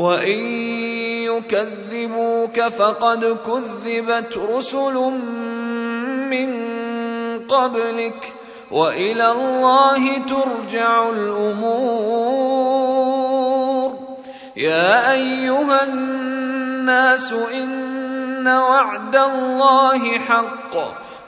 وان يكذبوك فقد كذبت رسل من قبلك والى الله ترجع الأمور يا ايها الناس ان وعد الله حق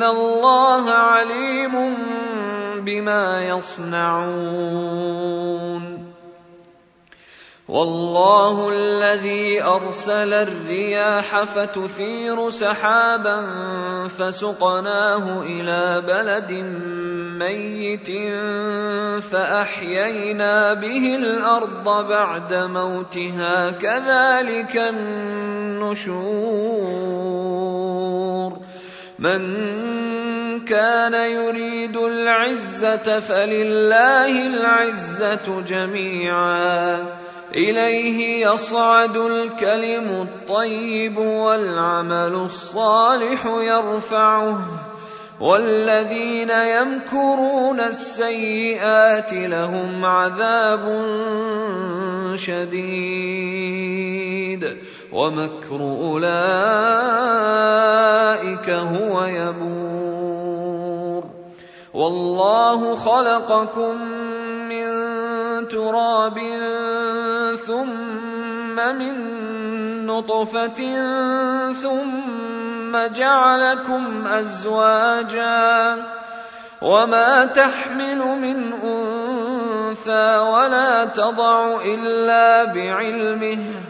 ان الله عليم بما يصنعون والله الذي ارسل الرياح فتثير سحابا فسقناه إلى بلد ميت فاحيينا به الأرض بعد موتها كذلك النشور من كان يريد العزة فلله العزة جميعا. إليه يصعد الكلم الطيب والعمل الصالح يرفعه. والذين يمكرون السيئات لهم عذاب شديد. ومكر أولئك هو يبور. والله خلقكم من تراب ثم من نطفة ثم جعلكم أزواجا وما تحمل من أنثى ولا تضع إلا بعلمه.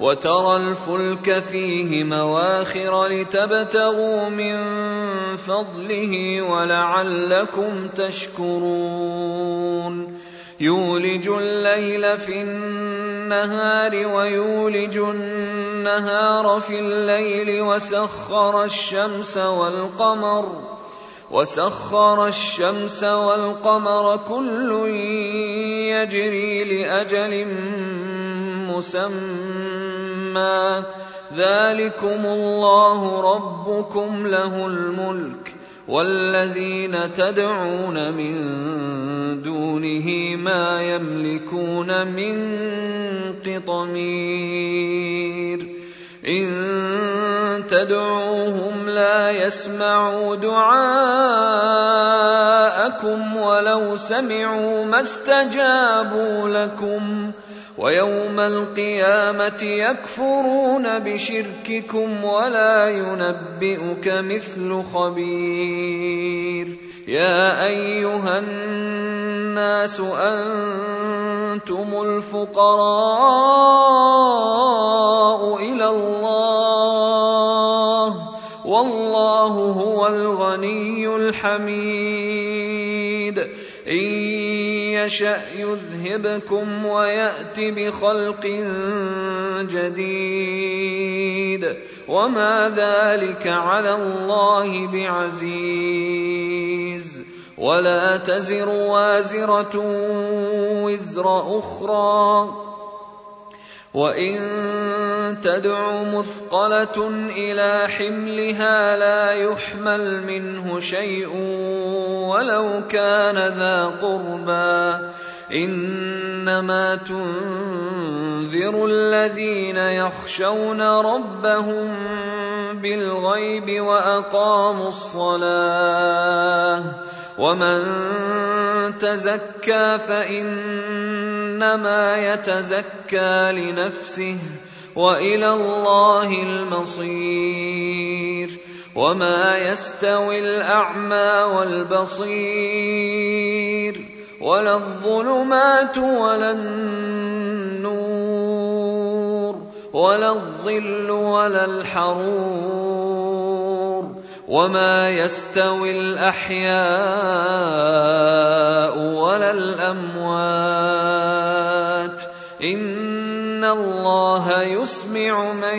وترى الفلك فيه مواخر لتبتغوا من فضله ولعلكم تشكرون. يولج الليل في النهار ويولج النهار في الليل وسخر الشمس والقمر وسخر الشمس والقمر كل يجري لأجل مسمى. ذلكم الله ربكم له الملك والذين تدعون من دونه ما يملكون من قطمير. إن تدعوهم لا يسمعوا دعاءكم ولو سمعوا ما استجابوا لكم. ويوم القيامة يكفرون بشرككم ولا ينبئك مثل خبير. يا أيها الناس أنتم الفقراء إلى الله والله هو الغني الحميد. إن يشا يذهبكم ويات بخلق جديد وما ذلك على الله بعزيز ولا تزر وازره وزر أخرى وان تدع مثقله إلى حملها لا يحمل منه شيء ولو كان ذا قربى انما تنذر الذين يخشون ربهم بالغيب واقاموا الصلاه ومن تزكى فانما يتزكى لنفسه والى الله المصير وما يستوي الاعمى والبصير ولا الظلمات ولا النور ولا الظل ولا الحرور وما يستوي الاحياء ولا الاموات ان الله يسمع من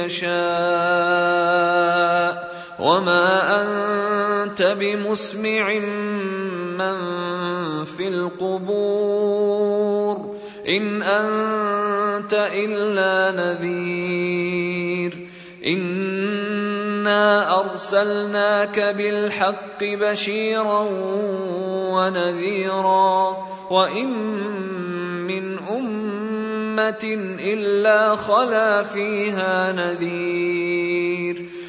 يشاء وما انت بمسمع من في القبور ان انت الا نذير انا ارسلناك بالحق بشيرا ونذيرا وان من امه الا خلا فيها نذير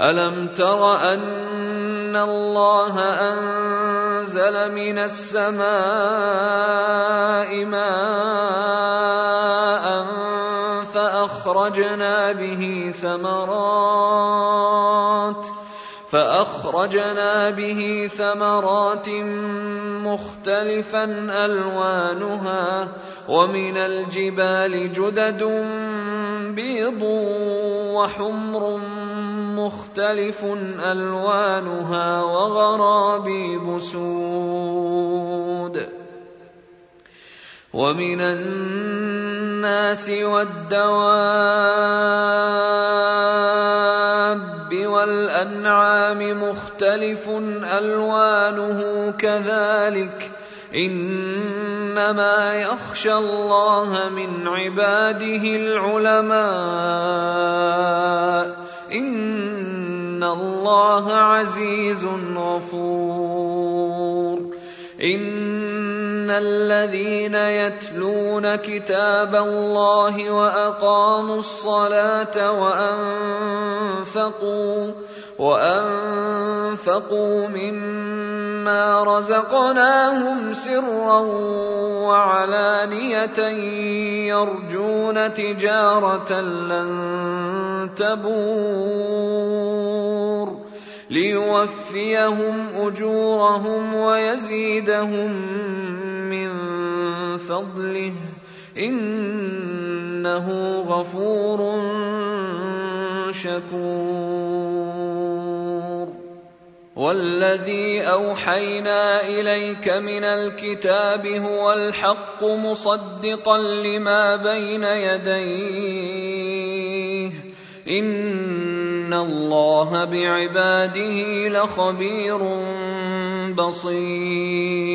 ألم تر أن الله أنزل من السماء ماء فأخرجنا به ثمرات فأخرجنا به ثمرات مختلفا ألوانها ومن الجبال جدد بيض وحمر مختلف ألوانها وغرابيب سود. ومن الناس والدواب والأنعام مختلف ألوانه كذلك إنما يخشى الله من عباده العلماء إن الله عزيز غفور ان الذين يتلون كتاب الله واقاموا الصلاه وانفقوا وانفقوا مما رزقناهم سرا وعلانيه يرجون تجاره لن تبور ليوفيهم اجورهم ويزيدهم من فضله إنه غفور شكور. والذي أوحينا إليك من الكتاب هو الحق مصدقا لما بين يديه. إن الله بعباده لخبير بصير.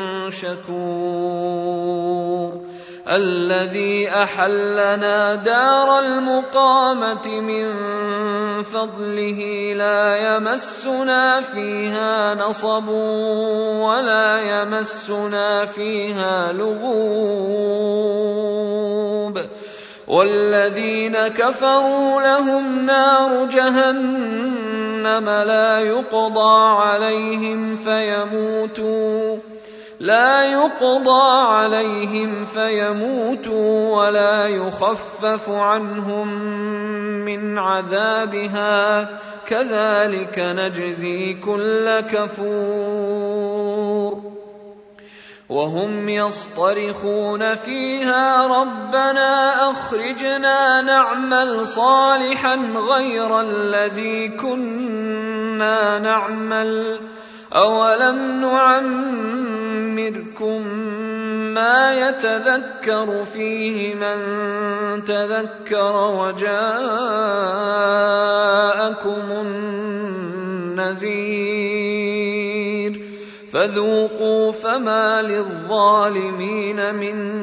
شكور الذي أحلنا دار المقامة من فضله لا يمسنا فيها نصب ولا يمسنا فيها لغوب. والذين كفروا لهم نار جهنم لا يقضى عليهم فيموتوا. لا يقضى عليهم فيموتوا ولا يخفف عنهم من عذابها. كذلك نجزي كل كفور. وهم يصطرخون فيها ربنا أخرجنا نعمل صالحا غير الذي كنا نعمل. أولم نعمركم ما يتذكر فيه من تذكر وجاءكم النذير فذوقوا فما للظالمين من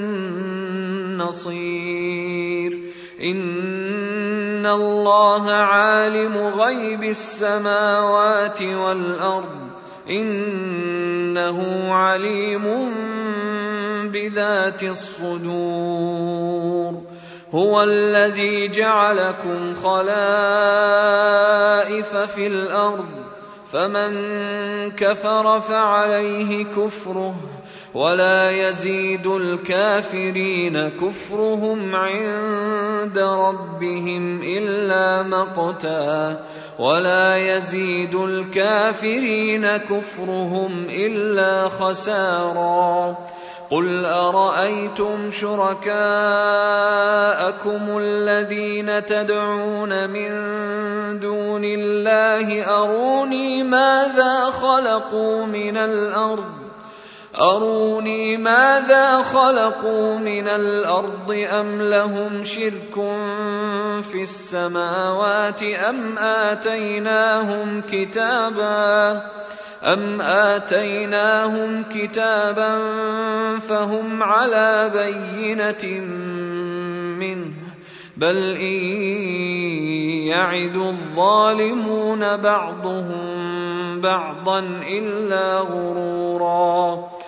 نصير إن الله عالم غيب السماوات والأرض إنه عليم بذات الصدور. هو الذي جعلكم خلائف في الأرض فمن كفر فعليه كفره. ولا يزيد الكافرين كفرهم عند ربهم إلا مقتا ولا يزيد الكافرين كفرهم إلا خسارا قل أرأيتم شركاءكم الذين تدعون من دون الله أروني ماذا خلقوا من الأرض أروني ماذا خلقوا من الأرض أم لهم شرك في السماوات أم آتيناهم كتابا أم آتيناهم كتابا فهم على بينة منه بل إن يعد الظالمون بعضهم بعضا إلا غرورا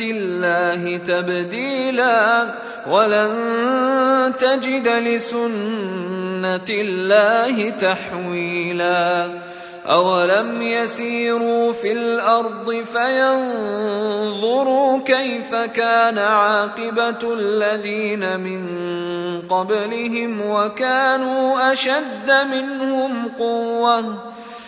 الله تبديلا ولن تجد لسنة الله تحويلا أولم يسيروا في الأرض فينظروا كيف كان عاقبة الذين من قبلهم وكانوا أشد منهم قوة